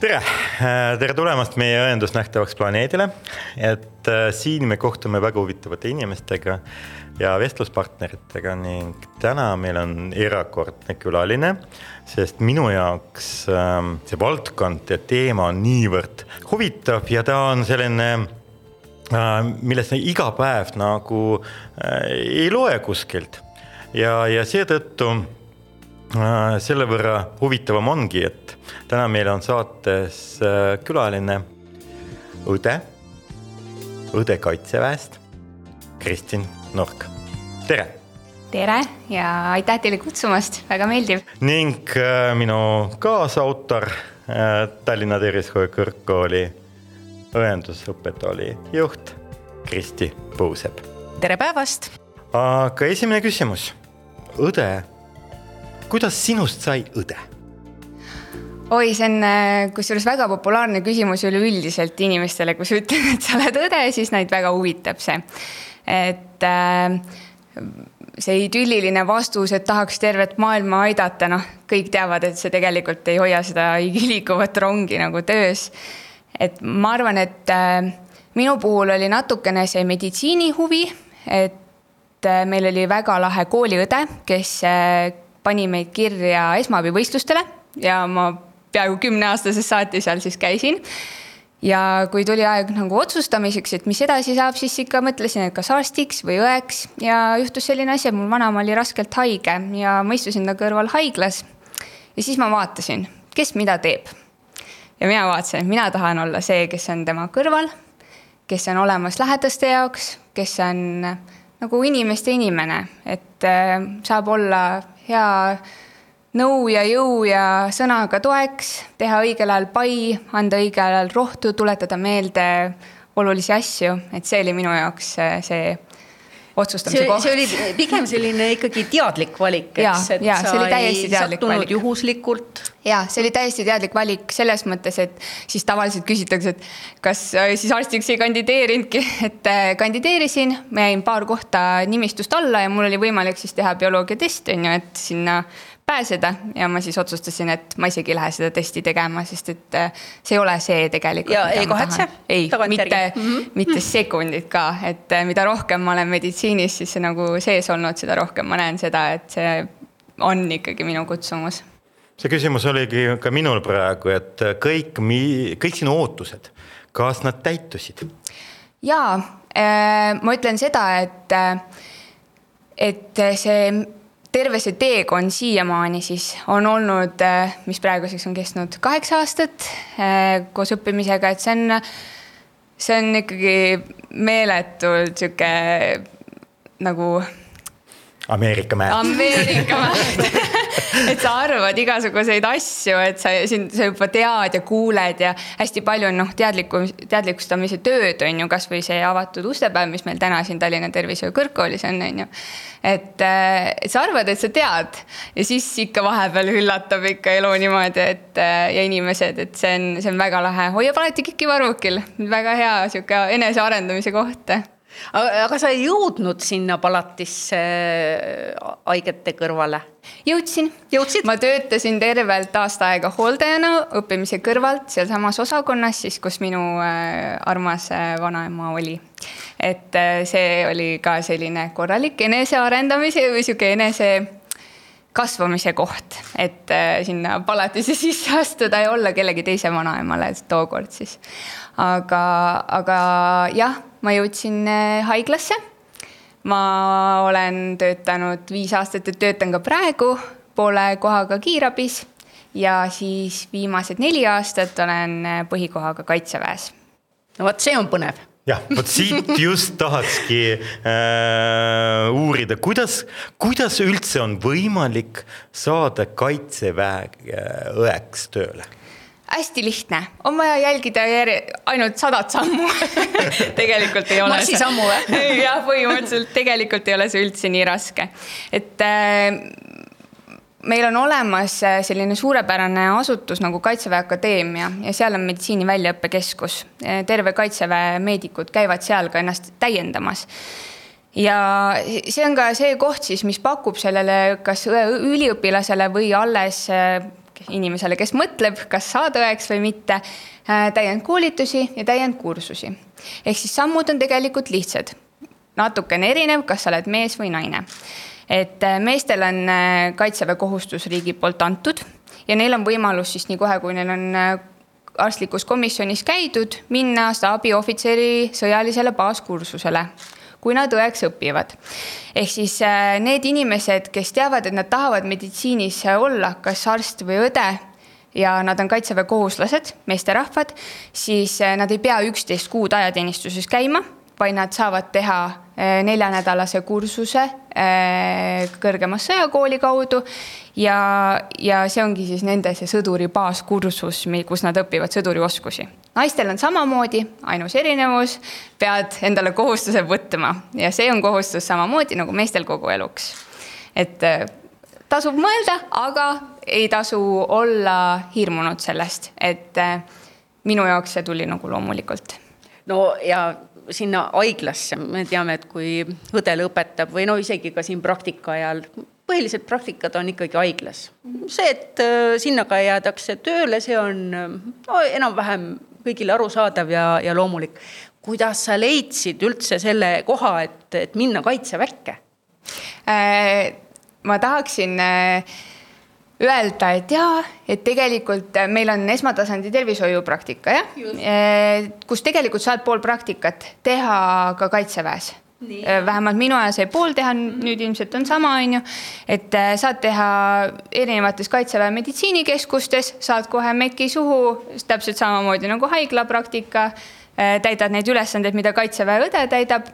tere, tere tulemast meie õendusnähtavaks planeedile. et äh, siin me kohtume väga huvitavate inimestega ja vestluspartneritega ning täna meil on erakordne külaline, sest minu jaoks äh, see valdkond ja teema on niivõrd huvitav ja ta on selline äh, millest iga päev nagu äh, ei loe kuskilt ja, ja seetõttu äh, selle võrra huvitavam ongi, et täna meil on saates äh, külaline õde, õde Kaitseväest, Kristin Nork, tere. tere ja aitäh teile kutsumast, väga meeldiv. ning äh, minu kaasautor äh,, Tallinna Tervishoiu Kõrgkooli õendusõppetooli juht Kristi Puusepp. tere päevast. aga esimene küsimus, õde, kuidas sinust sai õde? oi, see on äh, kusjuures väga populaarne küsimus üleüldiselt inimestele, kui sa ütled, et sa oled õde, siis neid väga huvitab see. et äh, see idülliline vastus, et tahaks tervet maailma aidata, noh, kõik teavad, et see tegelikult ei hoia seda liikuvat rongi nagu töös. et ma arvan, et äh, minu puhul oli natukene see meditsiinihuvi, et meil oli väga lahe kooliõde, kes pani meid kirja esmaabivõistlustele ja ma peaaegu kümneaastasest saati seal siis käisin. ja kui tuli aeg nagu otsustamiseks, et mis edasi saab, siis ikka mõtlesin, et kas arstiks või õeks ja juhtus selline asi, et mul vanaema oli raskelt haige ja ma istusin ta kõrval haiglas. ja siis ma vaatasin, kes mida teeb. ja mina vaatasin, et mina tahan olla see, kes on tema kõrval, kes on olemas lähedaste jaoks, kes on nagu inimeste inimene, et äh, saab olla hea nõu ja jõu ja sõnaga toeks, teha õigel ajal pai, anda õigel ajal rohtu, tuletada meelde olulisi asju, et see oli minu jaoks see otsustamise see, koht. see oli pigem selline ikkagi teadlik valik, eks, et ja, sa ei sattunud valik. juhuslikult. Ja see oli täiesti teadlik valik selles mõttes, et siis tavaliselt küsitakse, et kas äh, siis arstiks ei kandideerinudki, et äh, kandideerisin, ma jäin paar kohta nimistust alla ja mul oli võimalik siis teha bioloogiatest on ju, et sinna pääseda ja ma siis otsustasin, et ma isegi ei lähe seda testi tegema, sest et äh, see ei ole see tegelikult. ja ei kahetse? ei, mitte -hmm. mitte sekundit ka, et mida rohkem ma olen meditsiinis siis nagu sees olnud, seda rohkem ma näen seda, et see on ikkagi minu kutsumus. See küsimus oligi ka minul praegu, et kõik, kõik sinu ootused, kas nad täitusid? jaa äh,, ma ütlen seda, et, et see terve see teekond siiamaani siis on olnud, äh, mis praeguseks on kestnud kaheksa aastat äh, koos õppimisega, et see on, see on ikkagi meeletult sihuke nagu. Ameerika mäed. Ameerika mäed et sa arvad igasuguseid asju, et sa siin, sa juba tead ja kuuled ja hästi palju on noh, teadliku, teadlikustamise tööd on ju, kasvõi see avatud ustepäev, mis meil täna siin Tallinna Tervishoiu Kõrgkoolis on, on ju. äh, et sa arvad, et sa tead ja siis ikka vahepeal üllatab ikka elu niimoodi, et äh, ja inimesed, et see on, see on väga lahe, hoiab alati kikki varvukil, väga hea sihuke enesearendamise koht aga sa ei jõudnud sinna palatisse äh, haigete kõrvale? jõudsin. ma töötasin tervelt aasta aega hooldajana õppimise kõrvalt sealsamas osakonnas siis, kus minu äh, armas äh, vanaema oli. et see oli ka selline korralik enesearendamise või sihuke enese kasvamise koht, et sinna palatisse sisse astuda ja olla kellegi teise vanaemale tookord siis. aga, aga jah ma jõudsin äh, haiglasse. ma olen töötanud viis aastat ja töötan ka praegu poole kohaga kiirabis ja siis viimased neli aastat olen äh, põhikohaga kaitseväes. no vot, see on põnev jah, vot siit just tahakski äh, uurida, kuidas, kuidas üldse on võimalik saada kaitseväe äh, õeks tööle hästi lihtne, on vaja jälgida järje, ainult sadat sammu tegelikult ei ole. marsisammu või? jah, põhimõtteliselt tegelikult ei ole see üldse nii raske, et äh, meil on olemas äh, selline suurepärane asutus nagu Kaitseväe Akadeemia ja seal on meditsiini väljaõppekeskus. Äh, terve Kaitseväe meedikud käivad seal ka ennast täiendamas ja see on ka see koht siis, mis pakub sellele kas üliõpilasele või alles äh, inimesele, kes mõtleb, kas saada õeks või mitte, täiendkoolitusi ja täiendkursusi. ehk siis sammud on tegelikult lihtsad, natukene erinev, kas sa oled mees või naine. Et meestel on kaitseväe kohustus riigi poolt antud ja neil on võimalus siis nii kohe, kui neil on arstlikus komisjonis käidud, minna staabiohvitseri sõjalisele baaskursusele kui nad õeks õpivad. ehk siis äh, need inimesed, kes teavad, et nad tahavad meditsiinis olla, kas arst või õde ja nad on kaitseväekohuslased, meesterahvad, siis äh, nad ei pea üksteist kuud ajateenistuses käima, vaid nad saavad teha äh, neljanädalase kursuse kõrgema sõjakooli kaudu ja, ja see ongi siis nende see sõduri baaskursus, kus nad õpivad sõdurioskusi. naistel on samamoodi, ainus erinevus, pead endale kohustuse võtma ja see on kohustus samamoodi nagu meestel kogu eluks. et äh, tasub mõelda, aga ei tasu olla hirmunud sellest, et äh, minu jaoks see tuli nagu loomulikult. no ja sinna haiglasse, me teame, et kui õde lõpetab või no isegi ka siin praktika ajal põhilised praktikad on ikkagi haiglas. see, et äh, sinna ka jäädakse tööle, see on no, enam-vähem kõigile arusaadav ja, ja loomulik. kuidas sa leidsid üldse selle koha, et, et minna kaitseväkke äh,? ma tahaksin äh, öelda, et jaa, et tegelikult meil on esmatasandi tervishoiupraktika jah, äh, kus tegelikult saad pool praktikat teha ka kaitseväes Nii. Äh, vähemalt minu ajal sai pool teha, nüüd ilmselt on sama, on ju. et äh, saad teha erinevates kaitseväe meditsiinikeskustes, saad kohe meki suhu, täpselt samamoodi nagu haiglapraktika. Äh, täidad neid ülesandeid, mida kaitseväe õde täidab.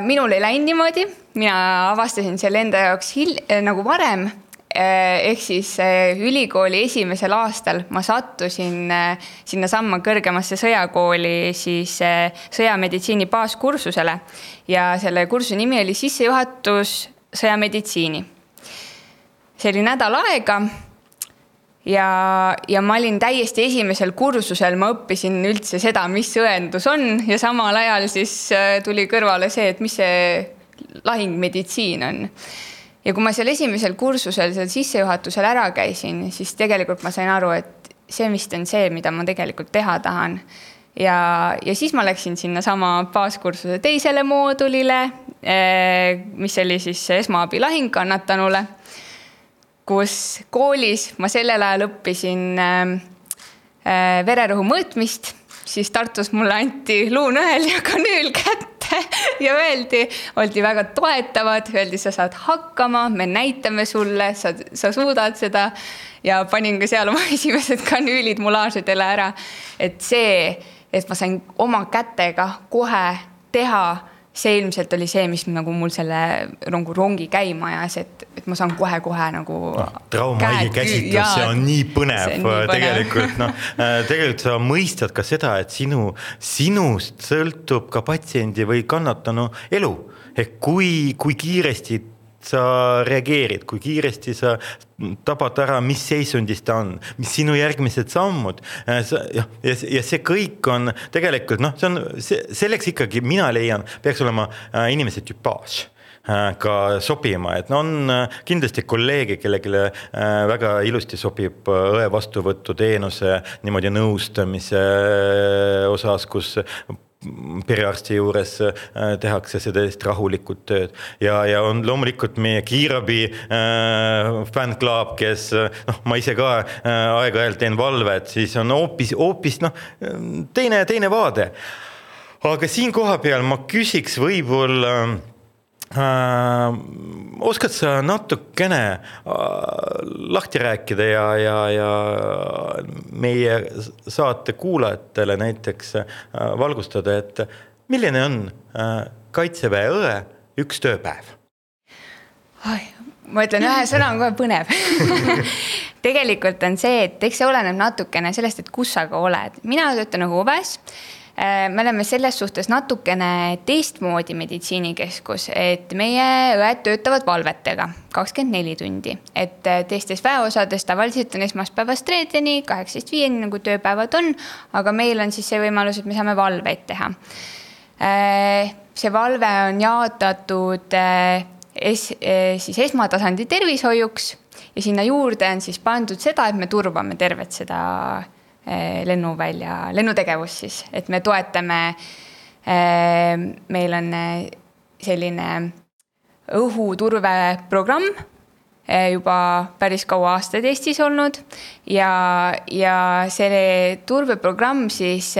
minul ei läinud niimoodi, mina avastasin selle enda jaoks hil-, nagu varem ehk siis eh, ülikooli esimesel aastal ma sattusin eh, sinnasamma kõrgemasse sõjakooli siis sõjameditsiini baaskursusele ja selle kursuse nimi oli sissejuhatus sõjameditsiini. see oli nädal aega ja, ja ma olin täiesti esimesel kursusel, ma õppisin üldse seda, mis õendus on ja samal ajal siis tuli kõrvale see, et mis see lahingmeditsiin on ja kui ma seal esimesel kursusel, seal sissejuhatusel ära käisin, siis tegelikult ma sain aru, et see vist on see, mida ma tegelikult teha tahan. ja, ja siis ma läksin sinnasama baaskursuse teisele moodulile, eh, mis oli siis esmaabi lahingkannatanule, kus koolis ma sellel ajal õppisin eh, eh, vererõhu mõõtmist, siis Tartus mulle anti luunõel ja kanüül kätte ja öeldi, oldi väga toetavad, öeldi, sa saad hakkama, me näitame sulle, sa, sa suudad seda. ja panin ka seal oma esimesed kanüülid mulaažidele ära. et see, et ma sain oma kätega kohe teha see ilmselt oli see, mis nagu mul selle nagu rongi käima ajas, et, et ma saan kohe-kohe nagu no,. traumahaige käsitlus, see on nii põnev, nii põnev. tegelikult noh, äh, tegelikult sa mõistad ka seda, et sinu, sinust sõltub ka patsiendi või kannatanu elu. ehk kui, kui kiiresti sa reageerid, kui kiiresti sa tabad ära, mis seisundis ta on, mis sinu järgmised sammud. Äh, jah, ja, ja see kõik on tegelikult noh, see on see, selleks ikkagi mina leian, peaks olema äh, inimese tüpaaž äh, ka sobima, et no on kindlasti kolleege, kellelegi väga ilusti sobib õe vastuvõtuteenuse niimoodi nõustamise osas, kus perearsti juures äh, tehakse seda sellist rahulikult tööd ja, ja on loomulikult meie kiirabi äh, fännklaab, kes noh, ma ise ka äh, aeg-ajalt teen valvet, siis on hoopis, hoopis noh, teine, teine vaade. aga siin kohapeal ma küsiks võib-olla äh, Äh, oskad sa natukene äh, lahti rääkida ja, ja, ja meie saate kuulajatele näiteks äh, valgustada, et milline on äh, kaitseväe õe üks tööpäev? ma ütlen ühe sõna, on kohe põnev tegelikult on see, et eks see oleneb natukene sellest, et kus sa ka oled. mina töötan Huves Äh, me oleme selles suhtes natukene teistmoodi meditsiinikeskus, et meie õed töötavad valvetega kakskümmend neli tundi, et äh, teistes väeosades tavaliselt on esmaspäevast reedeni kaheksateist viieni nagu tööpäevad on, aga meil on siis see võimalus, et me saame valveid teha. Äh, see valve on jaotatud es-, siis esmatasandi tervishoiuks ja sinna juurde on siis pandud seda, et me turvame tervet seda lennuvälja, lennutegevust siis, et me toetame. Eh, meil on eh, selline õhuturveprogramm juba päris kaua aastaid Eestis olnud ja, ja see turbeprogramm siis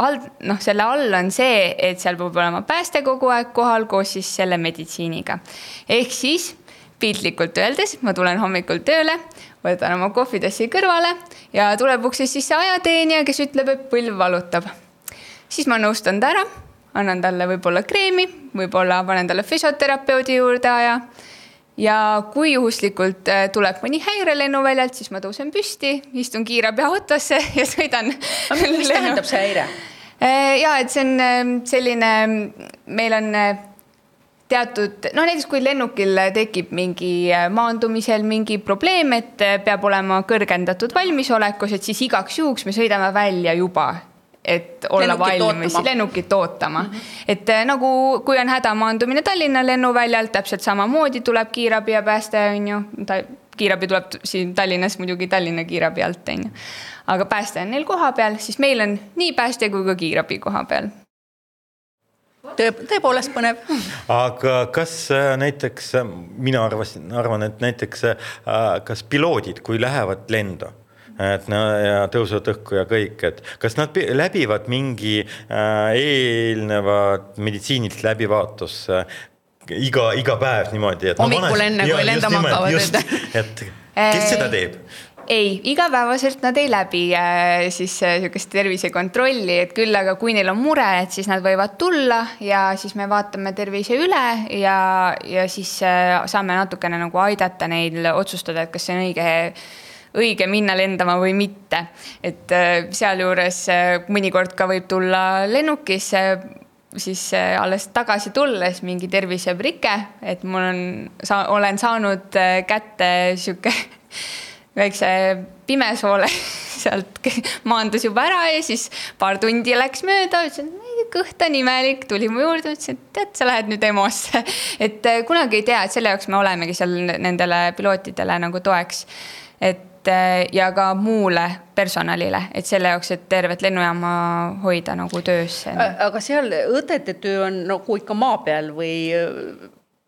all, noh, selle all on see, et seal peab olema pääste kogu aeg kohal koos siis selle meditsiiniga. ehk siis piltlikult öeldes, ma tulen hommikul tööle, võtan oma kohvitassi kõrvale ja tuleb uksest sisse ajateenija, kes ütleb, et põlv valutab. siis ma nõustan ta ära, annan talle võib-olla kreemi, võib-olla panen talle füsioterapeudi juurde aja ja kui juhuslikult äh, tuleb mõni häire lennuväljalt, siis ma tõusen püsti, istun kiirabiautosse ja sõidan. mis tähendab see häire? Äh, ja et see on ähm, selline, meil on äh, teatud, no näiteks kui lennukil tekib mingi maandumisel mingi probleem, et peab olema kõrgendatud valmisolekus, et siis igaks juhuks me sõidame välja juba et olla lennukit valmis ootama. lennukit ootama mm. -hmm. et äh, nagu, kui on hädamaandumine Tallinna lennuväljalt, täpselt samamoodi tuleb kiirabi ja pääste, on ju. kiirabi tuleb siin Tallinnas muidugi Tallinna kiirabi alt, on ju. aga pääste on neil kohapeal, siis meil on nii pääste kui ka kiirabi koha peal tõe, tõepoolest põnev. aga kas äh, näiteks, äh, mina arvasin, arvan, et näiteks kas piloodid, kui lähevad lendu et no ja tõusevad õhku ja kõik, et kas nad läbivad mingi äh, eelnevat meditsiinilist läbivaatust äh, iga, iga päev niimoodi, et. hommikul enne kui lendama hakkavad. et kes seda teeb? Ei, igapäevaselt nad ei läbi äh, siis äh, tervisekontrolli, et küll aga kui neil on mure, et siis nad võivad tulla ja siis me vaatame tervise üle ja, ja siis äh, saame natukene nagu aidata neil otsustada, et kas see on õige õige minna lendama või mitte. et sealjuures mõnikord ka võib tulla lennukisse siis alles tagasi tulles mingi terviseprike, et mul on, olen saanud kätte sihuke väikse pimesoole sealt maandus juba ära ja siis paar tundi läks mööda, ütlesin, kõht on imelik, tuli mu juurde, ütlesin, et tead, sa lähed nüüd EMO-sse. et kunagi ei tea, et selle jaoks me olemegi seal nendele pilootidele nagu toeks. et Eh, ja ka muule personalile, et selle jaoks, et tervet lennujaama hoida nagu töös. aga seal õdede töö on nagu ikka maa peal või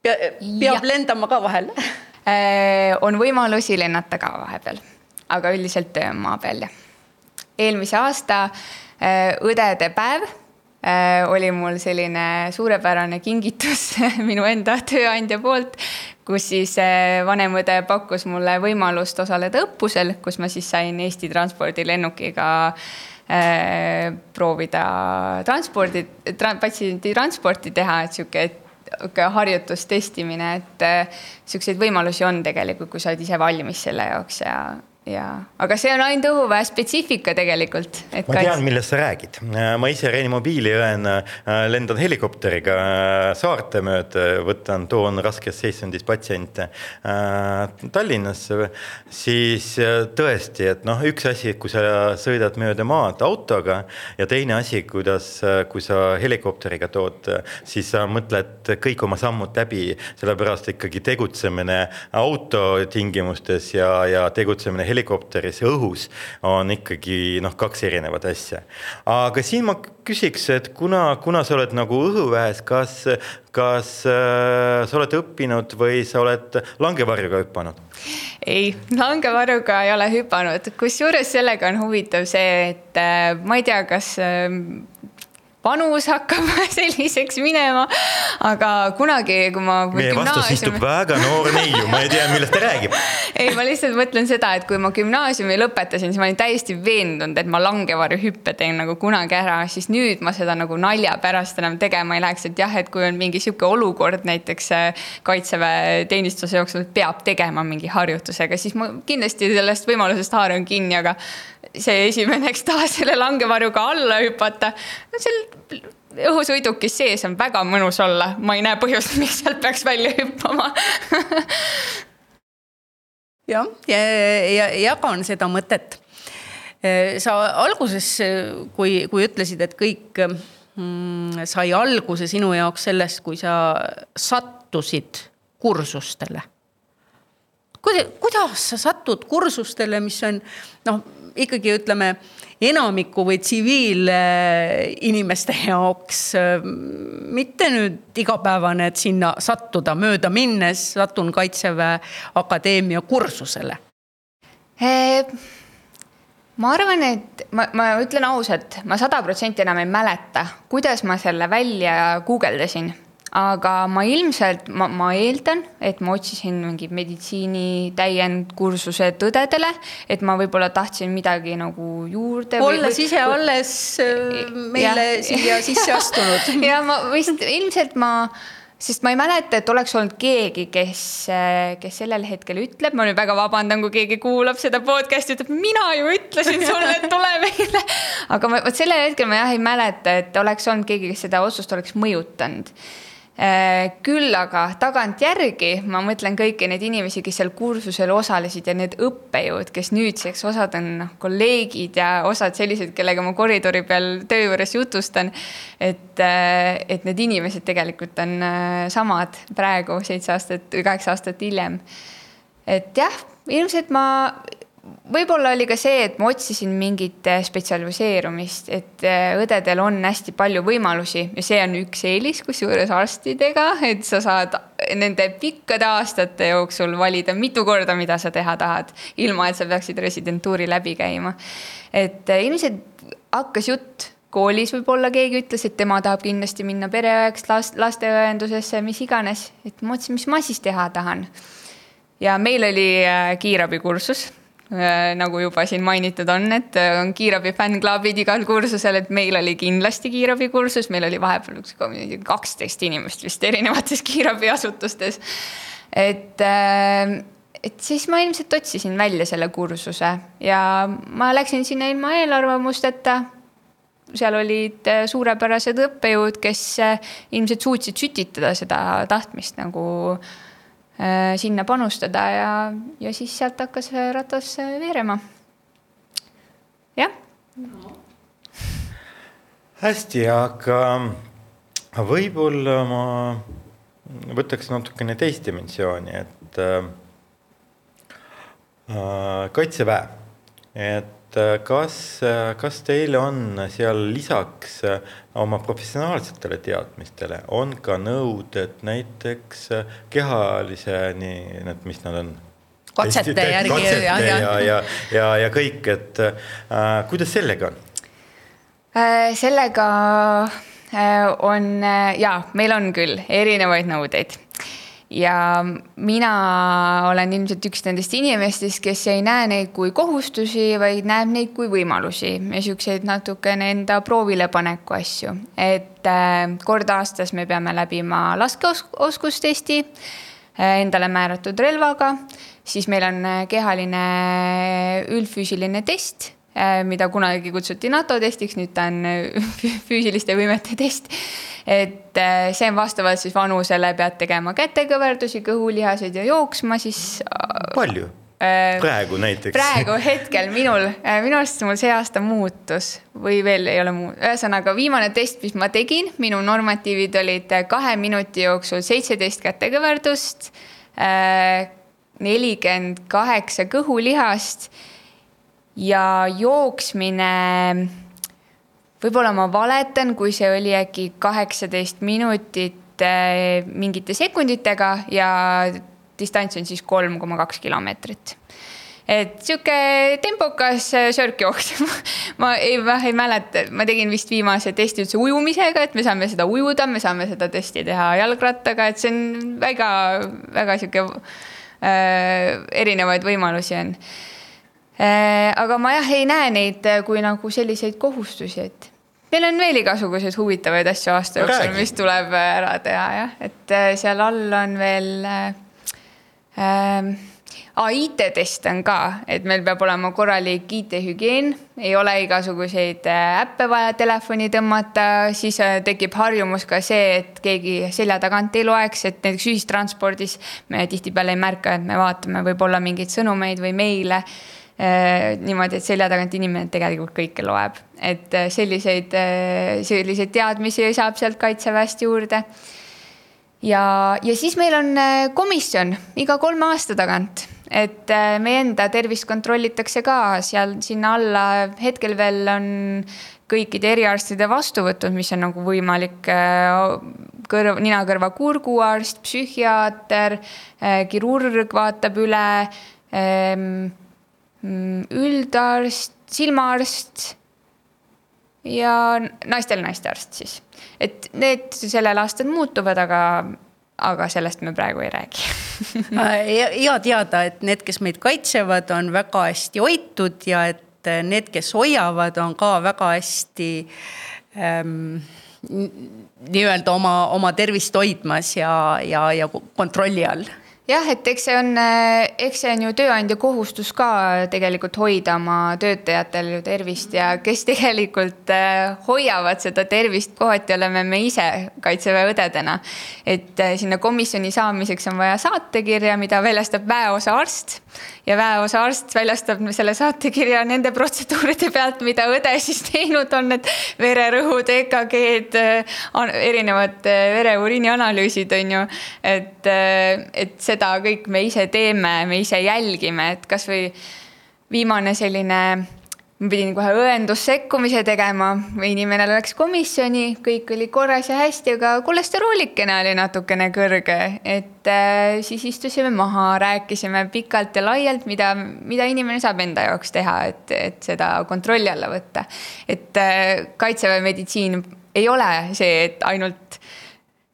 pea, peab ja. lendama ka vahel on võimalusi lennata ka vahepeal, aga üldiselt töö on maa peal, jah. eelmise aasta eh, õdede päev oli mul selline suurepärane kingitus minu enda tööandja poolt, kus siis vanem õde pakkus mulle võimalust osaleda õppusel, kus ma siis sain Eesti transpordilennukiga äh, proovida transpordi tra,, patsiendi transporti teha, et sihuke sihuke harjutustestimine, et äh, siukseid võimalusi on tegelikult, kui sa oled ise valmis selle jaoks ja jaa, aga see on ainult õhuväe spetsiifika tegelikult. ma tean, millest sa räägid. ma ise reanimobiiliõena äh, lendan helikopteriga äh, saarte mööda, võtan, toon raskes seisundis patsiente äh, Tallinnasse. siis tõesti, et noh, üks asi, kui sa sõidad mööda maad autoga ja teine asi, kuidas, kui sa helikopteriga tood, siis sa mõtled kõik oma sammud läbi, sellepärast ikkagi tegutsemine auto tingimustes ja, ja tegutsemine helikopteris ja õhus on ikkagi noh, kaks erinevat asja. aga siin ma küsiks, et kuna, kuna sa oled nagu õhuväes, kas, kas äh, sa oled õppinud või sa oled langevarjuga hüpanud? ei, langevarjuga ei ole hüpanud, kusjuures sellega on huvitav see, et äh, ma ei tea, kas äh, vanus hakkab selliseks minema. aga kunagi, kui ma. meie vastus istub väga noor neiu, ma ei tea, millest ta räägib. ei, ma lihtsalt mõtlen seda, et kui ma gümnaasiumi lõpetasin, siis ma olin täiesti veendunud, et ma langevarjuhüppe teen nagu kunagi ära, siis nüüd ma seda nagu nalja pärast enam tegema ei läheks, et jah, et kui on mingi sihuke olukord näiteks äh, kaitseväe teenistuse jooksul, et peab tegema mingi harjutusega, siis ma kindlasti sellest võimalusest haaran kinni, aga see esimene, eks taas selle langevarjuga alla hüpata, no seal õhusõidukis sees on väga mõnus olla, ma ei näe põhjust, miks sealt peaks välja hüppama jah, ja, ja jagan seda mõtet. sa alguses, kui, kui ütlesid, et kõik mm, sai alguse sinu jaoks sellest, kui sa sattusid kursustele. Kuidas sa satud kursustele, mis on noh, ikkagi ütleme enamiku või tsiviilinimeste jaoks mitte nüüd igapäevane, et sinna sattuda mööda minnes, satun Kaitseväe Akadeemia kursusele? Ma arvan, et ma, ma ütlen ausalt, ma sada protsenti enam ei mäleta, kuidas ma selle välja guugeldasin aga ma ilmselt, ma, ma eeldan, et ma otsisin mingi meditsiini täiendkursused õdedele, et ma võib-olla tahtsin midagi nagu juurde. olles või, ise alles äh, meile ja, siia sisse astunud ja ma vist ilmselt ma sest ma ei mäleta, et oleks olnud keegi, kes, kes sellel hetkel ütleb, ma nüüd väga vabandan, kui keegi kuulab seda podcast'i, ütleb, mina ju ütlesin sulle, et tule meile. aga ma, vot sellel hetkel ma jah ei mäleta, et oleks olnud keegi, kes seda otsust oleks mõjutanud Äh, küll aga tagantjärgi ma mõtlen kõiki neid inimesi, kes seal kursusel osalesid ja need õppejõud, kes nüüdseks osad on noh, kolleegid ja osad sellised, kellega ma koridori peal töö juures jutustan. et, äh, et need inimesed tegelikult on äh, samad praegu seitse aastat või kaheksa aastat hiljem. et jah, ilmselt ma võib-olla oli ka see, et ma otsisin mingit äh, spetsialiseerumist, et äh, õdedel on hästi palju võimalusi ja see on üks eelis, kusjuures arstidega, et sa saad nende pikkade aastate jooksul valida mitu korda, mida sa teha tahad, ilma et sa peaksid residentuuri läbi käima. et äh, ilmselt hakkas jutt koolis võib-olla keegi ütles, et tema tahab kindlasti minna pereõeks, last, lasteõendusesse, mis iganes, et ma mõtlesin, mis ma siis teha tahan. ja meil oli kiirabikursus nagu juba siin mainitud on, et äh, on kiirabi fännklubid igal kursusel, et meil oli kindlasti kiirabikursus, meil oli vahepeal üks kaksteist inimest vist erinevates kiirabiasutustes. et, äh, et siis ma ilmselt otsisin välja selle kursuse ja ma läksin sinna ilma eelarvamusteta seal olid suurepärased õppejõud, kes ilmselt suutsid sütitada seda tahtmist nagu äh, Äh, sinna panustada ja, ja siis sealt hakkas ratas veerema. jah no.. hästi, aga võib-olla ma võtaks natukene teist dimensiooni, et äh, äh kaitseväe, et äh, kas, äh, kas teil on seal lisaks äh, oma professionaalsetele teadmistele, on ka nõuded näiteks kehalise, nii, need, mis nad on? katsete järgi. ja, ja, ja, ja, ja, kõik, et äh, kuidas sellega on äh,? sellega äh, on äh, ja meil on küll erinevaid nõudeid ja mina olen ilmselt üks nendest inimestest, kes ei näe neid kui kohustusi, vaid näeb neid kui võimalusi ja siukseid natukene enda proovile paneku asju. et äh, kord aastas me peame läbima laskeoskustesti äh, endale määratud relvaga, siis meil on äh, kehaline üldfüüsiline test mida kunagi kutsuti NATO testiks, nüüd ta on füüsiliste võimete test. Et äh, see on vastavalt siis vanusele pead tegema kätekõverdusi, kõhulihased ja jooksma siis. palju? praegu näiteks? praegu hetkel minul, minu arust mul see aasta muutus või veel ei ole muud, ühesõnaga viimane test, mis ma tegin, minu normatiivid olid kahe minuti jooksul seitseteist kätekõverdust, nelikümmend kaheksa kõhulihast ja jooksmine, võib-olla ma valetan, kui see oli äkki kaheksateist minutit eh, mingite sekunditega ja distants on siis kolm koma kaks kilomeetrit. Et sihuke tempokas eh, sörkjooks ma ei, ei mäleta, ma tegin vist viimase testi üldse ujumisega, et me saame seda ujuda, me saame seda testi teha jalgrattaga, et see on väga, väga sihuke äh, erinevaid võimalusi on. Äh, aga ma jah ei näe neid kui nagu selliseid kohustusi, et meil on veel igasuguseid huvitavaid asju aasta jooksul, mis tuleb äh, ära teha jah, et seal all on veel äh,. IT-test on ka, et meil peab olema korralik IT-hügieen, ei ole igasuguseid äppe vaja telefoni tõmmata, siis tekib harjumus ka see, et keegi selja tagant ei loeks, et näiteks ühistranspordis me tihtipeale ei märka, et me vaatame võib-olla mingeid sõnumeid või meile. Äh, niimoodi, et selja tagant inimene tegelikult kõike loeb, et äh, selliseid, äh, selliseid teadmisi saab sealt kaitseväest juurde. ja, ja siis meil on komisjon iga kolme aasta tagant, et äh, meie enda tervist kontrollitakse ka. Seal sinna alla, hetkel veel on kõikide eriarstide vastuvõtud, mis on nagu võimalik äh, kõrv, nina-kõrva-kurguarst, psühhiaater, äh, kirurg vaatab üle, ähm, üldarst, silmaarst ja naistel naistearst siis. et need sellel aastal muutuvad, aga, aga sellest me praegu ei räägi hea teada, et need, kes meid kaitsevad, on väga hästi hoitud ja et eh, need, kes hoiavad, on ka väga hästi ähm, nii-öelda oma, oma tervist hoidmas ja, ja, ja kontrolli all jah, et eks see on, äh, eks see on ju tööandja kohustus ka tegelikult hoida oma töötajatel ju tervist ja kes tegelikult äh, hoiavad seda tervist, kohati oleme me ise kaitseväe õdedena. et äh, sinna komisjoni saamiseks on vaja saatekirja, mida väljastab väeosa arst ja väeosa arst väljastab selle saatekirja nende protseduuride pealt, mida õde siis teinud on, et vererõhud, EKG-d, erinevad vere-uriini analüüsid on ju, et, et see seda kõik me ise teeme, me ise jälgime, et kasvõi viimane selline, ma pidin kohe õendussekkumise tegema, inimene läks komisjoni, kõik oli korras ja hästi, aga kolesteroolikene oli natukene kõrge, et äh, siis istusime maha, rääkisime pikalt ja laialt, mida, mida inimene saab enda jaoks teha, et, et seda kontrolli alla võtta. et äh, kaitseväe meditsiin ei ole see, et ainult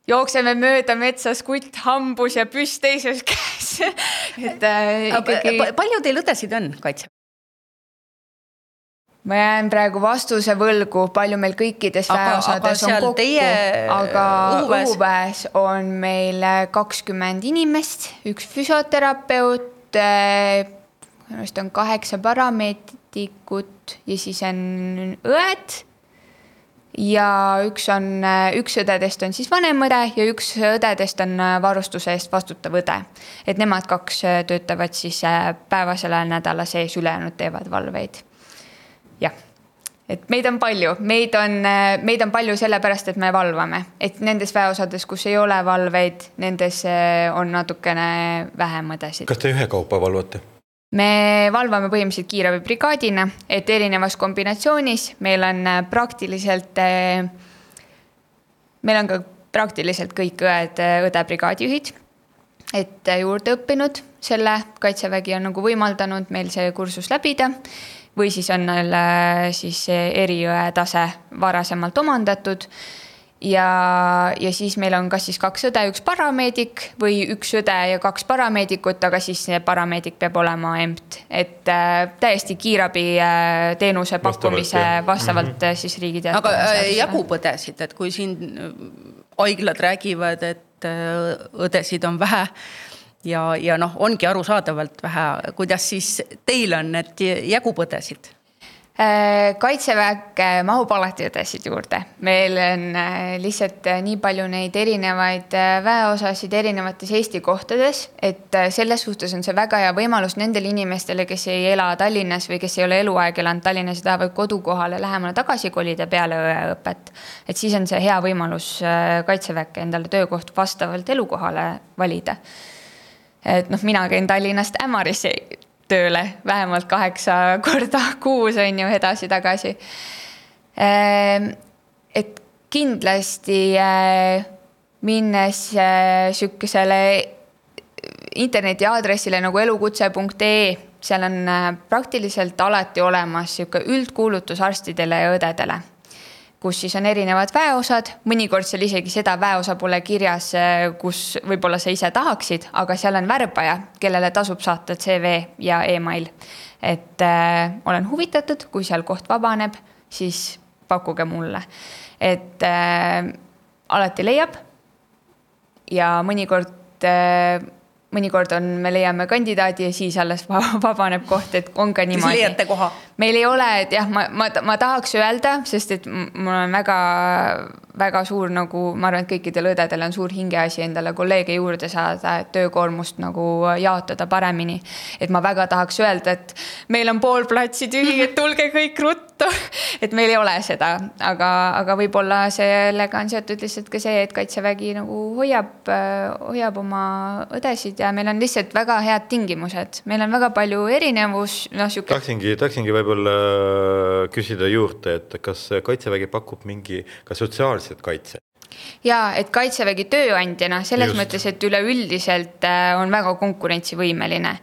jookseme mööda metsas, kutt hambus ja püss teises käes et äh, ikkagi. palju teil õdesid on kaitse? Ma jään praegu vastuse võlgu, palju meil kõikides väeosades on kokku, aga õhuväes. õhuväes on meil kakskümmend inimest, üks füsioterapeut, minu arust on kaheksa parameedikut ja siis on õed ja üks on, üks õdedest on siis vanem õde ja üks õdedest on varustuse eest vastutav õde. et nemad kaks töötavad siis äh, päevasel ajal nädala sees, ülejäänud teevad valveid. Jah, et meid on palju, meid on, äh, meid on palju sellepärast, et me valvame, et nendes väeosades, kus ei ole valveid, nendes äh, on natukene vähem õdesid. kas te ühekaupa valvate? me valvame põhimõtteliselt kiirabibrigaadina, et erinevas kombinatsioonis meil on äh, praktiliselt, meil on ka praktiliselt kõik õed õdebrigaadijuhid, et juurde õppinud. Selle, kaitsevägi on nagu võimaldanud meil see kursus läbida või siis on neil siis eriõe tase varasemalt omandatud ja, ja siis meil on kas siis kaks õde, üks parameedik või üks õde ja kaks parameedikut, aga siis see parameedik peab olema EMT, et äh, täiesti kiirabi äh, teenuse pakkumise vastavalt, vastavalt mm -hmm. siis riigi teatud. aga äh, jagub õdesid, et kui siin äh, haiglad räägivad, et äh, õdesid on vähe ja, ja noh, ongi arusaadavalt vähe, kuidas siis teil on, et jagub õdesid Äh, kaitseväkke mahub alati õdesid juurde, meil on äh, lihtsalt äh, nii palju neid erinevaid väeosasid erinevates Eesti kohtades, et selles suhtes on see väga hea võimalus nendele inimestele, kes ei ela Tallinnas või kes ei ole eluaeg elanud Tallinnas ja tahavad kodukohale lähemale tagasi kolida peale õeõpet. et siis on see hea võimalus kaitseväkke endale töökoht vastavalt elukohale valida et noh, mina käin Tallinnast Ämarisse tööle vähemalt kaheksa korda kuus, on ju, edasi-tagasi. Ehm, et kindlasti äh, minnes äh, sihukesele interneti aadressile nagu elukutse.ee, seal on äh, praktiliselt alati olemas sihuke üldkuulutus arstidele ja õdedele kus siis on erinevad väeosad, mõnikord seal isegi seda väeosa pole kirjas, eh, kus võib-olla sa ise tahaksid, aga seal on värbaja, kellele tasub saata CV ja email. et äh, olen huvitatud, kui seal koht vabaneb, siis pakkuge mulle, et äh, alati leiab. ja mõnikord äh, mõnikord on, me leiame kandidaadi ja siis alles vabaneb koht, et on ka niimoodi. siis leiate koha? meil ei ole, et jah, ma, ma, ma tahaks öelda, sest et mul on väga, väga suur nagu, ma arvan, et kõikidel õdedel on suur hingeasi endale kolleege juurde saada, et töökoormust nagu jaotada paremini. et ma väga tahaks öelda, et meil on pool platsi tühi, et tulge kõik ruttu et meil ei ole seda, aga, aga võib-olla sellega on seotud lihtsalt ka see, et kaitsevägi nagu hoiab, hoiab oma õdesid ja meil on lihtsalt väga head tingimused, meil on väga palju erinevus, noh sihuke. tahtsingi, tahtsingi võib-olla küsida juurde, et kas kaitsevägi pakub mingi ka sotsiaalset kaitset? ja et kaitsevägi tööandjana selles Just. mõttes, et üleüldiselt äh, on väga konkurentsivõimeline,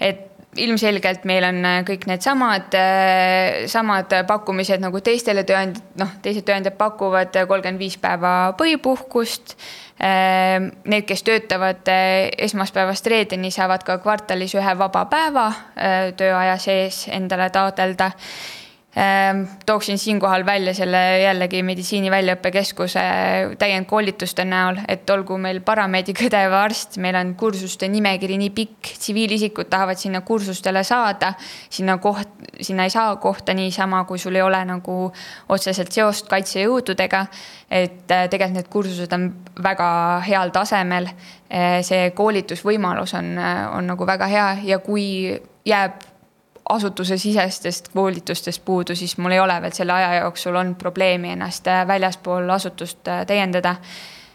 et ilmselgelt meil on äh, kõik needsamad, äh, samad pakkumised nagu teistele tööandjad, noh, teised tööandjad pakuvad kolmkümmend viis päeva põhipuhkust. Need, kes töötavad esmaspäevast reedeni, saavad ka kvartalis ühe vaba päeva tööaja sees endale taotleda tooksin siinkohal välja selle jällegi meditsiini väljaõppekeskuse täiendkoolituste näol, et olgu meil parameedik, õde või arst, meil on kursuste nimekiri nii pikk, tsiviilisikud tahavad sinna kursustele saada. sinna koht, sinna ei saa kohta niisama, kui sul ei ole nagu otseselt seost kaitsejõududega. et äh, tegelikult need kursused on väga heal tasemel. Äh, see koolitusvõimalus on, äh, on nagu väga hea ja kui jääb asutusesisestest koolitustest puudu, siis mul ei ole veel selle aja jooksul olnud probleemi ennast äh, väljaspool asutust äh, täiendada.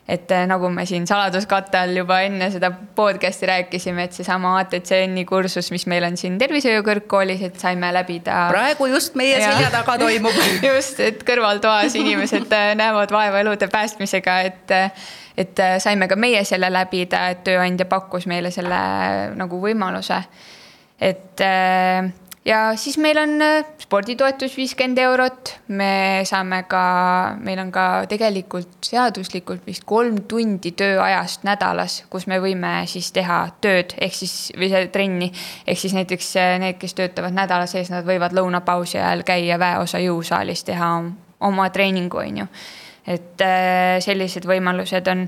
et äh, nagu me siin saladuskatte all juba enne seda podcast'i rääkisime, et seesama ATCN-i kursus, mis meil on siin tervishoiu kõrgkoolis, et saime läbida. praegu just meie selja taga toimub just, et kõrvaltoas inimesed näevad vaeva elude päästmisega, et et saime ka meie selle läbida, et tööandja pakkus meile selle nagu võimaluse et äh, ja siis meil on äh, sporditoetus viiskümmend eurot, me saame ka, meil on ka tegelikult seaduslikult vist kolm tundi tööajast nädalas, kus me võime siis teha tööd, ehk siis, või see trenni. ehk siis näiteks äh, need, kes töötavad nädala sees, nad võivad lõunapausi ajal käia väeosa jõusaalis, teha oma treeningu, on ju. et sellised võimalused on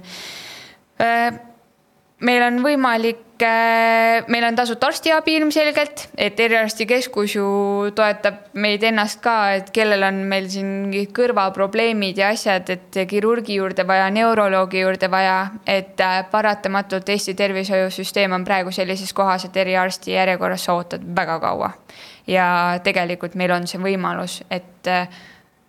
meil on võimalik, äh, meil on tasuta arstiabi ilmselgelt, et eriarstikeskus ju toetab meid ennast ka, et kellel on meil siin mingid kõrvaprobleemid ja asjad, et kirurgi juurde vaja, neuroloogi juurde vaja, et äh, paratamatult Eesti tervishoiusüsteem on praegu sellises kohas, et eriarsti järjekorras sa ootad väga kaua. ja tegelikult meil on see võimalus, et äh,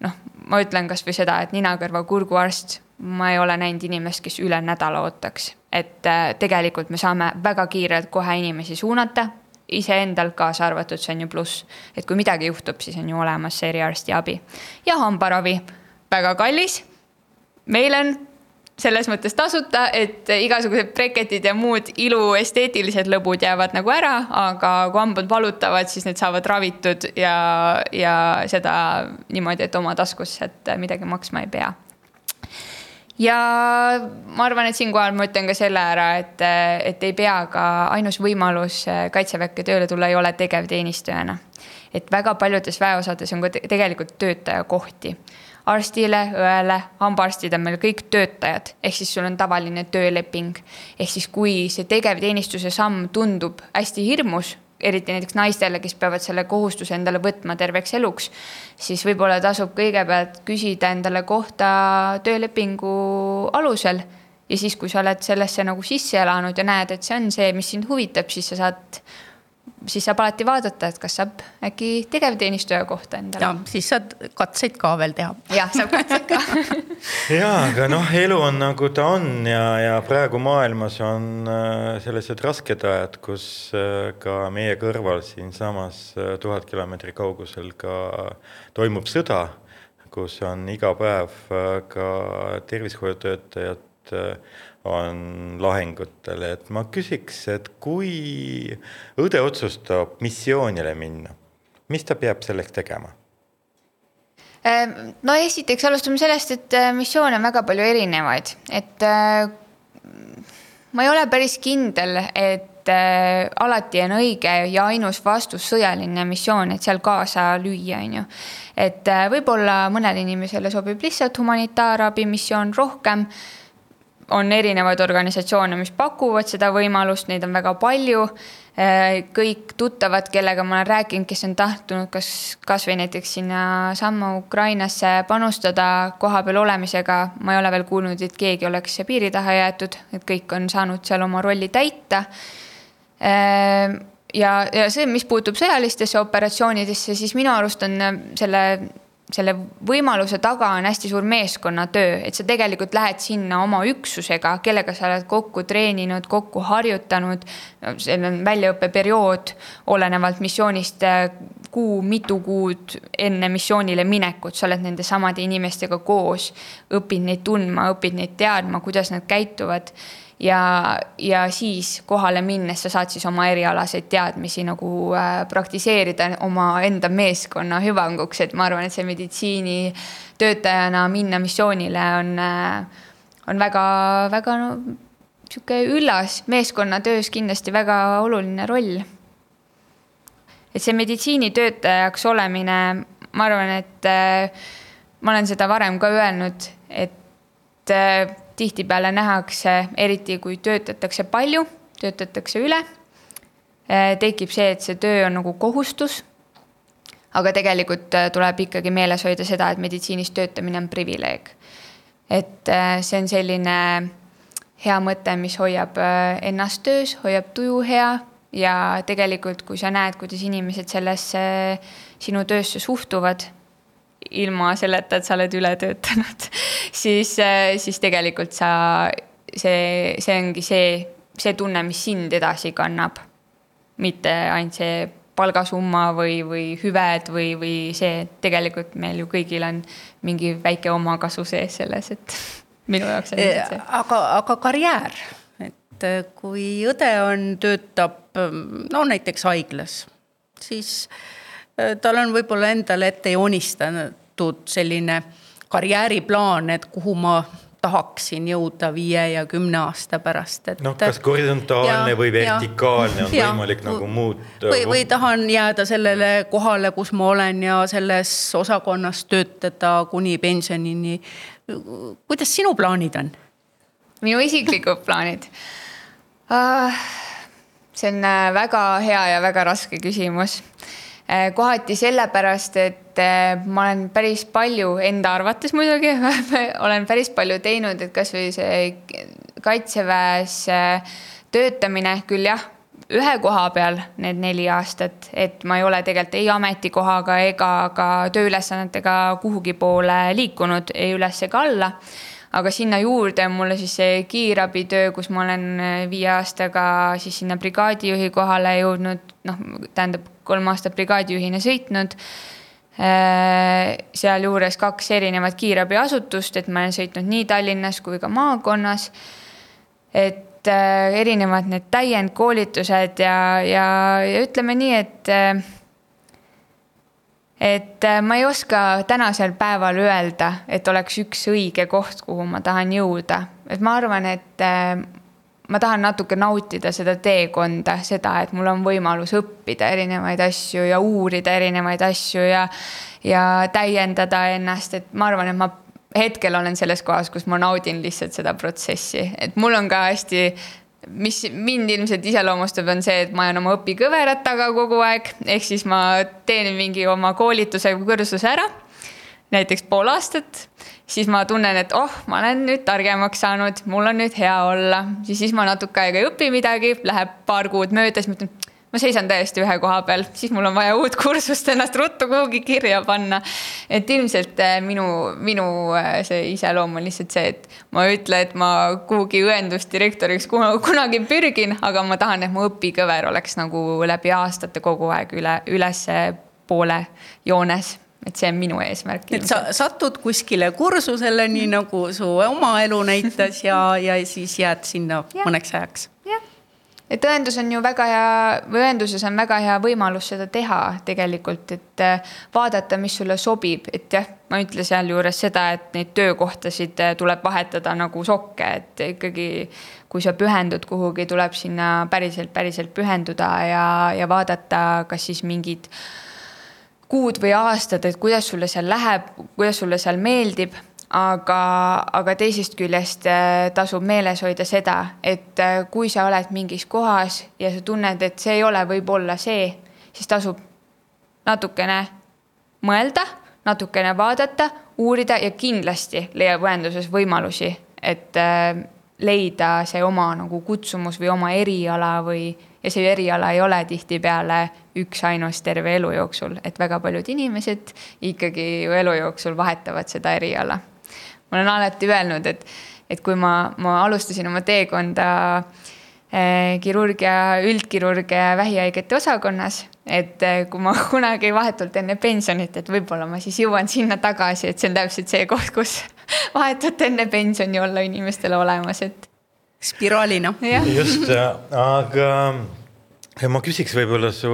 noh, ma ütlen kasvõi seda, et nina-kõrva-kurguarst, ma ei ole näinud inimest, kes üle nädala ootaks et äh, tegelikult me saame väga kiirelt kohe inimesi suunata, iseendal kaasa arvatud, see on ju pluss. et kui midagi juhtub, siis on ju olemas see eriarstiabi. ja hambaravi, väga kallis. meil on selles mõttes tasuta, et igasugused breketid ja muud ilu esteetilised lõbud jäävad nagu ära, aga kui hambad valutavad, siis need saavad ravitud ja, ja seda niimoodi, et oma taskusse, et midagi maksma ei pea ja ma arvan, et siinkohal ma ütlen ka selle ära, et, et ei pea ka ainus võimalus kaitseväkke tööle tulla ei ole tegevteenistujana. et väga paljudes väeosades on ka tegelikult töötajakohti. arstile, õele, hambaarstid on meil kõik töötajad, ehk siis sul on tavaline tööleping. ehk siis, kui see tegevteenistuse samm tundub hästi hirmus eriti näiteks naistele, kes peavad selle kohustuse endale võtma terveks eluks, siis võib-olla tasub kõigepealt küsida endale kohta töölepingu alusel. ja siis, kui sa oled sellesse nagu sisse elanud ja näed, et see on see, mis sind huvitab, siis sa saad siis saab alati vaadata, et kas saab äkki tegevteenistuja kohta endale. ja siis saad katseid ka veel teha. jah, saab katseid ka ja, aga noh, elu on nagu ta on ja, ja praegu maailmas on äh, sellised rasked ajad, kus äh, ka meie kõrval siinsamas äh, tuhat kilomeetri kaugusel ka toimub sõda, kus on iga päev ka tervishoiutöötajad on lahingutel, et ma küsiks, et kui õde otsustab missioonile minna, mis ta peab selleks tegema? Ehm, no esiteks alustame sellest, et äh, missioone on väga palju erinevaid, et äh, ma ei ole päris kindel, et äh, alati on õige ja ainus vastus sõjaline missioon, et seal kaasa lüüa, on ju. et võib-olla mõnele inimesele sobib lihtsalt humanitaarabi missioon rohkem on erinevaid organisatsioone, mis pakuvad seda võimalust, neid on väga palju. Äh, kõik tuttavad, kellega ma olen rääkinud, kes on tahtnud kas, kasvõi näiteks sinnasamma Ukrainasse panustada kohapeal olemisega, ma ei ole veel kuulnud, et keegi oleks piiri taha jäetud, et kõik on saanud seal oma rolli täita. Äh, ja, ja see, mis puutub sõjalistesse operatsioonidesse, siis minu arust on selle selle võimaluse taga on hästi suur meeskonnatöö, et sa tegelikult lähed sinna oma üksusega, kellega sa oled kokku treeninud, kokku harjutanud. seal on väljaõppeperiood olenevalt missioonist kuu, mitu kuud enne missioonile minekut, sa oled nende samade inimestega koos. õpid neid tundma, õpid neid teadma, kuidas nad käituvad ja, ja siis kohale minnes sa saad siis oma erialaseid teadmisi nagu äh, praktiseerida omaenda meeskonna hüvanguks, et ma arvan, et see meditsiinitöötajana minna missioonile on äh,, on väga-väga no, sihuke üllas, meeskonnatöös kindlasti väga oluline roll. et see meditsiinitöötajaks olemine, ma arvan, et äh, ma olen seda varem ka öelnud, et tihtipeale nähakse, eriti kui töötatakse palju, töötatakse üle, eh, tekib see, et see töö on nagu kohustus. aga tegelikult eh, tuleb ikkagi meeles hoida seda, et meditsiinis töötamine on privileeg. et eh, see on selline hea mõte, mis hoiab ennast töös, hoiab tuju hea ja tegelikult, kui sa näed, kuidas inimesed sellesse sinu töösse suhtuvad ilma selleta, et sa oled üle töötanud siis, äh, siis tegelikult sa, see, see ongi see, see tunne, mis sind edasi kannab. mitte ainult see palgasumma või, või hüved või, või see, et tegelikult meil ju kõigil on mingi väike omakasu sees selles, et minu jaoks on see. aga, aga karjäär, et äh, kui õde on, töötab no näiteks haiglas, siis äh, tal on võib-olla endale ette joonistatud selline karjääriplaan, et kuhu ma tahaksin jõuda viie ja kümne aasta pärast, et. noh, kas horisontaalne ja, või vertikaalne ja, on ja, võimalik ja, nagu muuta? või, või tahan jääda sellele kohale, kus ma olen ja selles osakonnas töötada kuni pensionini. kuidas sinu plaanid on? minu isiklikud plaanid uh,? see on äh, väga hea ja väga raske küsimus. Kohati sellepärast, et eh, ma olen päris palju enda arvates muidugi olen päris palju teinud, et kasvõi see kaitseväes eh, töötamine küll jah, ühe koha peal need neli aastat, et ma ei ole tegelikult ei ametikohaga ega ka tööülesannetega kuhugi poole liikunud, ei üles ega alla. Aga sinna juurde mulle siis see kiirabitöö, kus ma olen eh, viie aastaga siis sinna brigaadijuhi kohale jõudnud, noh, tähendab kolm aastat brigaadijuhina sõitnud Äh, sealjuures kaks erinevat kiirabiasutust, et ma olen sõitnud nii Tallinnas kui ka maakonnas. et äh, erinevad need täiendkoolitused ja, ja, ja ütleme nii, et äh, et ma ei oska tänasel päeval öelda, et oleks üks õige koht, kuhu ma tahan jõuda, et ma arvan, et ma tahan natuke nautida seda teekonda, seda, et mul on võimalus õppida erinevaid asju ja uurida erinevaid asju ja, ja täiendada ennast, et ma arvan, et ma hetkel olen selles kohas, kus ma naudin lihtsalt seda protsessi, et mul on ka hästi mis mind ilmselt iseloomustab, on see, et ma olen oma õpikõverat taga kogu aeg, ehk siis ma teen mingi oma koolituse või kursuse ära. Näiteks pool aastat siis ma tunnen, et oh, ma olen nüüd targemaks saanud, mul on nüüd hea olla, siis ma natuke aega ei õpi midagi, läheb paar kuud mööda, siis mõtlen, ma seisan täiesti ühe koha peal, siis mul on vaja uut kursust ennast ruttu kuhugi kirja panna. et ilmselt äh, minu, minu äh, see iseloom on lihtsalt see, et ma ei ütle, et ma kuhugi õendusdirektoriks kunagi pürgin, aga ma tahan, et mu õpikõver oleks nagu läbi aastate kogu aeg üle, ülespoole joones et see on minu eesmärk. et sa satud kuskile kursusele, nii nagu su oma elu näitas ja, ja siis jääd sinna ja. mõneks ajaks. jah, et õendus on ju väga hea või õenduses on väga hea võimalus seda teha tegelikult, et äh, vaadata, mis sulle sobib, et jah, ma ei ütle sealjuures seda, et neid töökohtasid äh, tuleb vahetada nagu sokke, et ikkagi kui sa pühendud kuhugi, tuleb sinna päriselt, päriselt pühenduda ja, ja vaadata, kas siis mingid kuud või aastad, et kuidas sulle seal läheb, kuidas sulle seal meeldib. aga, aga teisest küljest äh, tasub meeles hoida seda, et äh, kui sa oled mingis kohas ja sa tunned, et see ei ole võib-olla see, siis tasub natukene mõelda, natukene vaadata, uurida ja kindlasti leiab õenduses võimalusi, et äh, leida see oma nagu kutsumus või oma eriala või ja see eriala ei ole tihtipeale üksainus terve elu jooksul, et väga paljud inimesed ikkagi ju elu jooksul vahetavad seda eriala. ma olen alati öelnud, et, et kui ma, ma alustasin oma teekonda eh, kirurgia, üldkirurgia vähihaigete osakonnas, et eh, kui ma kunagi vahetult enne pensionit, et võib-olla ma siis jõuan sinna tagasi, et see on täpselt see koht, kus vahetult enne pensioni olla inimestele olemas, et spiraalina. just, aga ma küsiks võib-olla su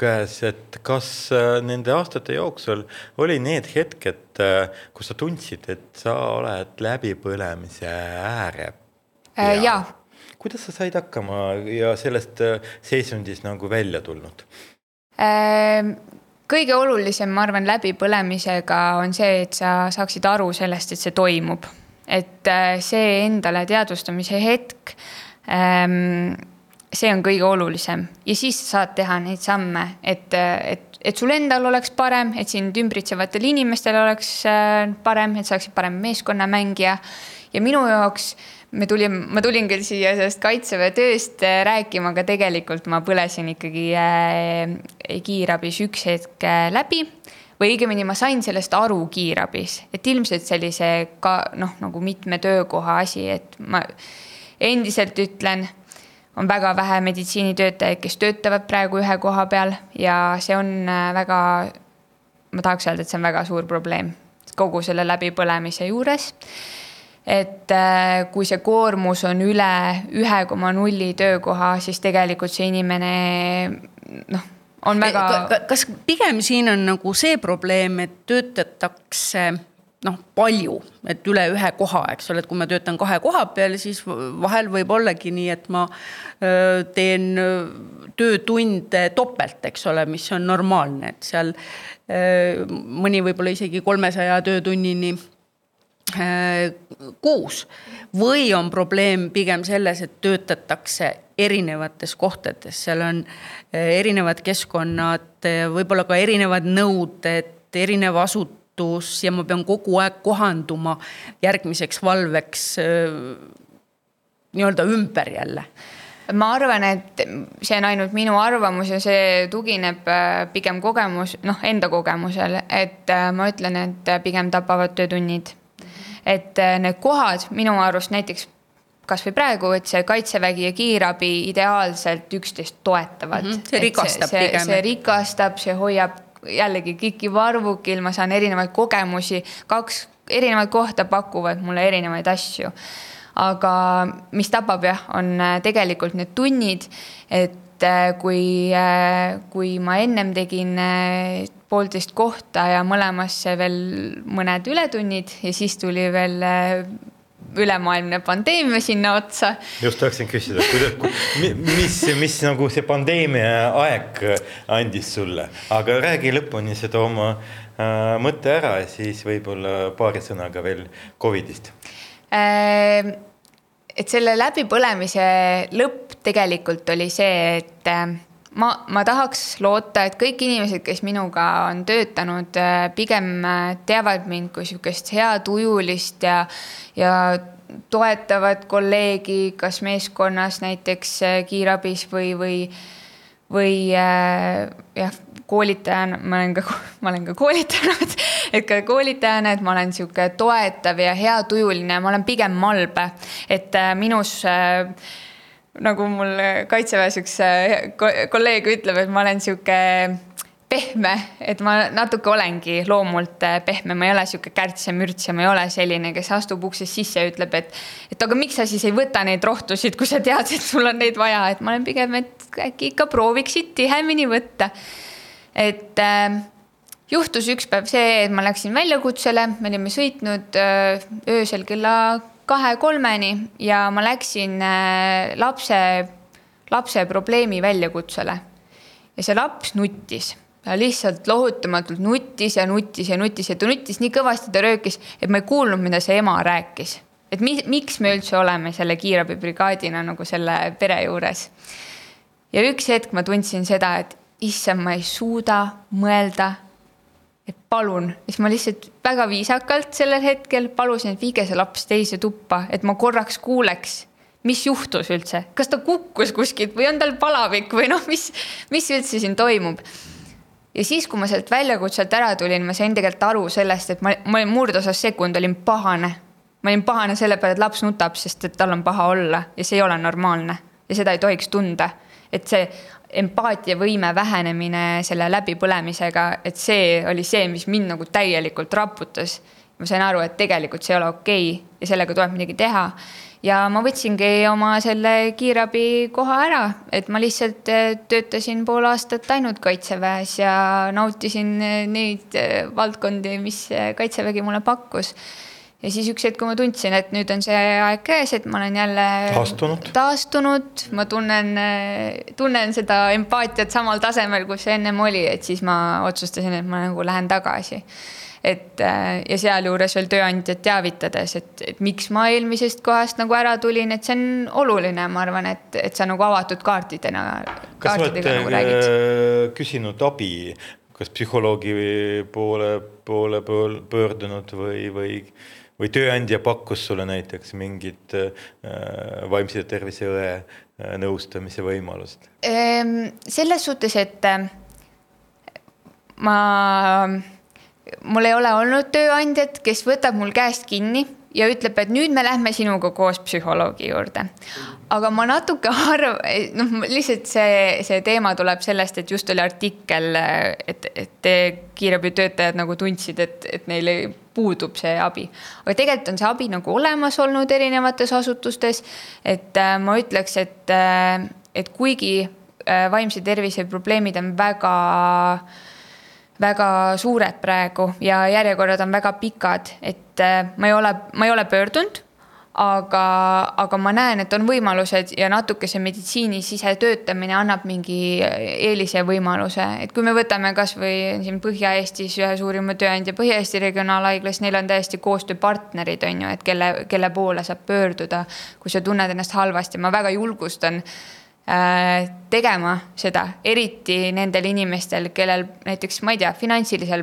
käes, et kas äh, nende aastate jooksul oli need hetked, äh, kus sa tundsid, et sa oled läbipõlemise ääre äh,? jaa. kuidas sa said hakkama ja sellest äh, seisundist nagu välja tulnud äh,? kõige olulisem, ma arvan, läbipõlemisega on see, et sa saaksid aru sellest, et see toimub et äh, see endale teadvustamise hetk, ähm, see on kõige olulisem ja siis saad teha neid samme, et, et, et sul endal oleks parem, et sind ümbritsevatel inimestel oleks äh, parem, et sa oleksid parem meeskonnamängija. ja minu jaoks me tulime, ma tulin küll siia sellest kaitseväe tööst äh, rääkima, aga tegelikult ma põlesin ikkagi kiirabis üks hetk läbi või õigemini ma sain sellest aru kiirabis, et ilmselt sellise ka noh, nagu mitme töökoha asi, et ma endiselt ütlen, on väga vähe meditsiinitöötajaid, kes töötavad praegu ühe koha peal ja see on äh, väga, ma tahaks öelda, et see on väga suur probleem kogu selle läbipõlemise juures. Et äh, kui see koormus on üle ühe koma nulli töökoha, siis tegelikult see inimene noh on väga. kas pigem siin on nagu see probleem, et töötatakse noh, palju, et üle ühe koha, eks ole, et kui ma töötan kahe koha peal, siis vahel võib ollagi nii, et ma teen töötunde topelt, eks ole, mis on normaalne, et seal mõni võib-olla isegi kolmesaja töötunnini kuus või on probleem pigem selles, et töötatakse erinevates kohtades, seal on eh, erinevad keskkonnad, eh, võib-olla ka erinevad nõuded, erinev asutus ja ma pean kogu aeg kohanduma järgmiseks valveks nii-öelda ümber jälle. Ma arvan, et see on ainult minu arvamus ja see tugineb pigem kogemus, noh, enda kogemusel, et ma ütlen, et pigem tapavad töötunnid. Et need kohad minu arust näiteks kasvõi praegu, et see kaitsevägi ja kiirabi ideaalselt üksteist toetavad mm. -hmm. see rikastab see, pigem. see rikastab, see hoiab jällegi kõiki varvukil, ma saan erinevaid kogemusi, kaks erinevat kohta pakuvad mulle erinevaid asju. aga mis tapab jah, on äh, tegelikult need tunnid, et äh, kui, äh, kui ma ennem tegin poolteist kohta ja mõlemasse veel mõned ületunnid ja siis tuli veel ülemaailmne pandeemia sinna otsa. just tahtsin küsida, mis, mis nagu see pandeemia aeg andis sulle, aga räägi lõpuni seda oma äh, mõtte ära ja siis võib-olla paari sõnaga veel Covidist äh,. Et selle läbipõlemise lõpp tegelikult oli see, et äh, ma, ma tahaks loota, et kõik inimesed, kes minuga on töötanud, äh, pigem äh, teavad mind kui sihukest heatujulist ja, ja toetavat kolleegi, kas meeskonnas näiteks kiirabis või, või, või äh, jah, koolitajana, ma olen ka, ma olen ka koolitanud, et ka koolitajana, et ma olen sihuke toetav ja heatujuline, ma olen pigem malbe, et äh, minus äh, nagu mul kaitseväes üks kolleeg ütleb, et ma olen sihuke pehme, et ma natuke olengi loomult äh, pehme, ma ei ole sihuke kärts ja mürts ja ma ei ole selline, kes astub uksest sisse ja ütleb, et. et aga miks sa siis ei võta neid rohtusid, kui sa tead, et sul on neid vaja, et ma olen pigem, et äkki ikka prooviksid tihemini võtta. et äh, juhtus üks päev see, et ma läksin väljakutsele, me olime sõitnud äh, öösel kella kahe-kolmeni ja ma läksin äh, lapse, lapse probleemi väljakutsele. ja see laps nuttis, lihtsalt lohutamatult nuttis ja nuttis ja nuttis ja ta nuttis nii kõvasti, ta röökis, et ma ei kuulnud, mida see ema rääkis. et mi, miks me üldse oleme selle kiirabibrigaadina nagu selle pere juures. ja üks hetk ma tundsin seda, et issand, ma ei suuda mõelda et palun, siis ma lihtsalt väga viisakalt sellel hetkel palusin, et viige see laps teise tuppa, et ma korraks kuuleks, mis juhtus üldse, kas ta kukkus kuskilt või on tal palavik või noh, mis, mis üldse siin toimub. Ja siis, kui ma sealt väljakutselt ära tulin, ma sain tegelikult aru sellest, et ma, ma olin murdosas sekund olin pahane. ma olin pahane selle peale, et laps nutab, sest et tal on paha olla ja see ei ole normaalne ja seda ei tohiks tunda. et see empaatiavõime vähenemine selle läbipõlemisega, et see oli see, mis mind nagu täielikult raputas. ma sain aru, et tegelikult see ei ole okei okay ja sellega tuleb midagi teha ja ma võtsingi oma selle kiirabi koha ära, et ma lihtsalt eh, töötasin pool aastat ainult kaitseväes ja nautisin eh, neid eh, valdkondi, mis kaitsevägi mulle pakkus. ja siis üks hetk, kui ma tundsin, et nüüd on see aeg käes, et ma olen jälle taastunud, taastunud, ma tunnen, tunnen seda empaatiat samal tasemel, kus see ennem oli, et siis ma otsustasin, et ma nagu lähen tagasi et äh, ja sealjuures veel tööandjat teavitades, et, et miks ma eelmisest kohast nagu ära tulin, et see on oluline, ma arvan, et, et sa nagu avatud kaartidena. kas oled nagu küsinud abi, kas psühholoogi poole, poole pöördunud või, või, või tööandja pakkus sulle näiteks mingit äh, vaimse tervise õe äh, nõustamise võimalust? Ehm, selles suhtes, et äh, ma mul ei ole olnud tööandjat, kes võtab mul käest kinni ja ütleb, et nüüd me lähme sinuga koos psühholoogi juurde. aga ma natuke arv-, noh, lihtsalt see, see teema tuleb sellest, et just oli artikkel, et, et kiirabitöötajad nagu tundsid, et, et neil puudub see abi. aga tegelikult on see abi nagu olemas olnud erinevates asutustes. et äh, ma ütleks, et, äh, et kuigi äh, vaimse tervise probleemid on väga äh, väga suured praegu ja järjekorrad on väga pikad, et äh, ma ei ole, ma ei ole pöördunud aga, aga ma näen, et on võimalused ja natuke see meditsiini sisetöötamine annab mingi eelise võimaluse, et kui me võtame kasvõi siin Põhja-Eestis ühe suurima tööandja Põhja-Eesti Regionaalhaiglas, neil on täiesti koostööpartnerid, on ju, et kelle, kelle poole saab pöörduda, kui sa tunned ennast halvasti, ma väga julgustan tegema seda, eriti nendel inimestel, kellel näiteks, ma ei tea, finantsilisel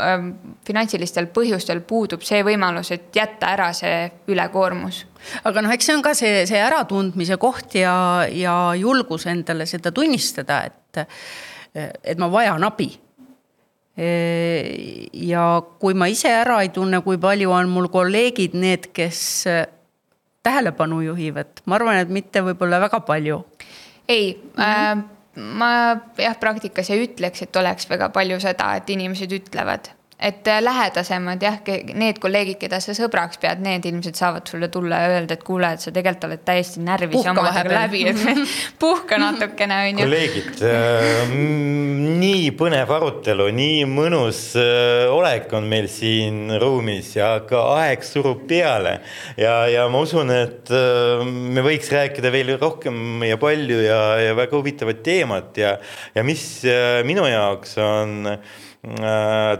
ähm, finantsilistel põhjustel puudub see võimalus, et jätta ära see ülekoormus. aga noh, eks see on ka see, see äratundmise koht ja, ja julgus endale seda tunnistada, et, et ma vajan abi. ja kui ma ise ära ei tunne, kui palju on mul kolleegid need, kes tähelepanu juhivad, ma arvan, et mitte võib-olla väga palju ei mm, -hmm. äh, ma jah, praktikas ei ütleks, et oleks väga palju seda, et inimesed ütlevad et äh, lähedasemad jah, need kolleegid, keda sa sõbraks pead, need ilmselt saavad sulle tulla ja öelda, et kuule, et sa tegelikult oled täiesti närvis omadega läbi, et puhka natukene, on ju. kolleegid äh,, nii põnev arutelu, nii mõnus äh, olek on meil siin ruumis ja ka aeg surub peale. ja, ja ma usun, et äh, me võiks rääkida veel rohkem ja palju ja, ja väga huvitavat teemat ja, ja mis äh, minu jaoks on Äh,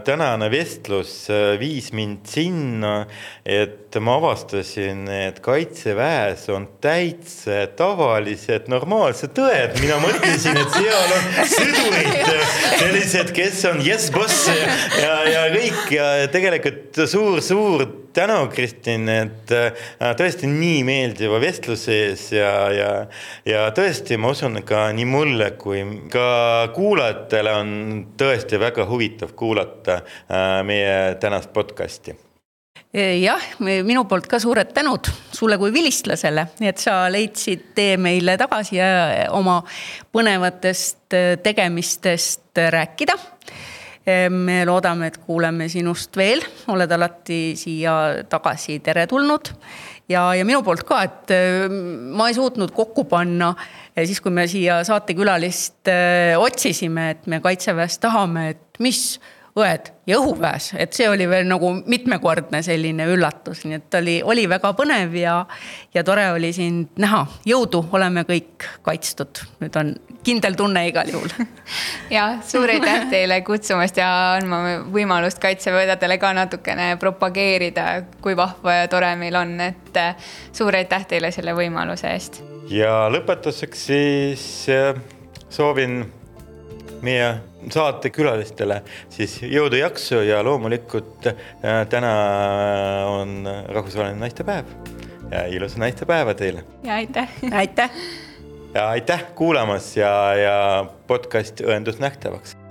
tänane vestlus äh, viis mind sinna, et ma avastasin, et kaitseväes on täitsa tavalised normaalsed tõed, mina mõtlesin, et seal on sõdurid, sellised, kes on yes boss ja, ja kõik. Ja tegelikult suur-suur tänu, Kristin, et äh, tõesti nii meeldiva vestluse ees ja, ja, ja tõesti, ma usun ka nii mulle kui ka kuulajatele on tõesti väga huvitav kuulata äh, meie tänast podcast'i jah, minu poolt ka suured tänud sulle kui vilistlasele, et sa leidsid tee meile tagasi ja oma põnevatest tegemistest rääkida me loodame, et kuuleme sinust veel, oled alati siia tagasi teretulnud. ja, ja minu poolt ka, et äh, ma ei suutnud kokku panna siis, kui me siia saatekülalist äh, otsisime, et me kaitseväes tahame, et mis õed ja õhuväes, et see oli veel nagu mitmekordne selline üllatus, nii et oli, oli väga põnev ja, ja tore oli sind näha. jõudu, oleme kõik kaitstud, nüüd on kindel tunne igal juhul. ja suur aitäh teile kutsumast ja andma võimalust kaitseväedadele ka natukene propageerida, kui vahva ja tore meil on, et äh, suur aitäh teile selle võimaluse eest. ja lõpetuseks siis äh, soovin meie saatekülalistele siis jõudu, jaksu ja loomulikult äh, täna on rahvusvaheline naistepäev. ja ilusat naistepäeva teile. ja aitäh. aitäh. ja aitäh kuulamast ja, ja podcast Õendus nähtavaks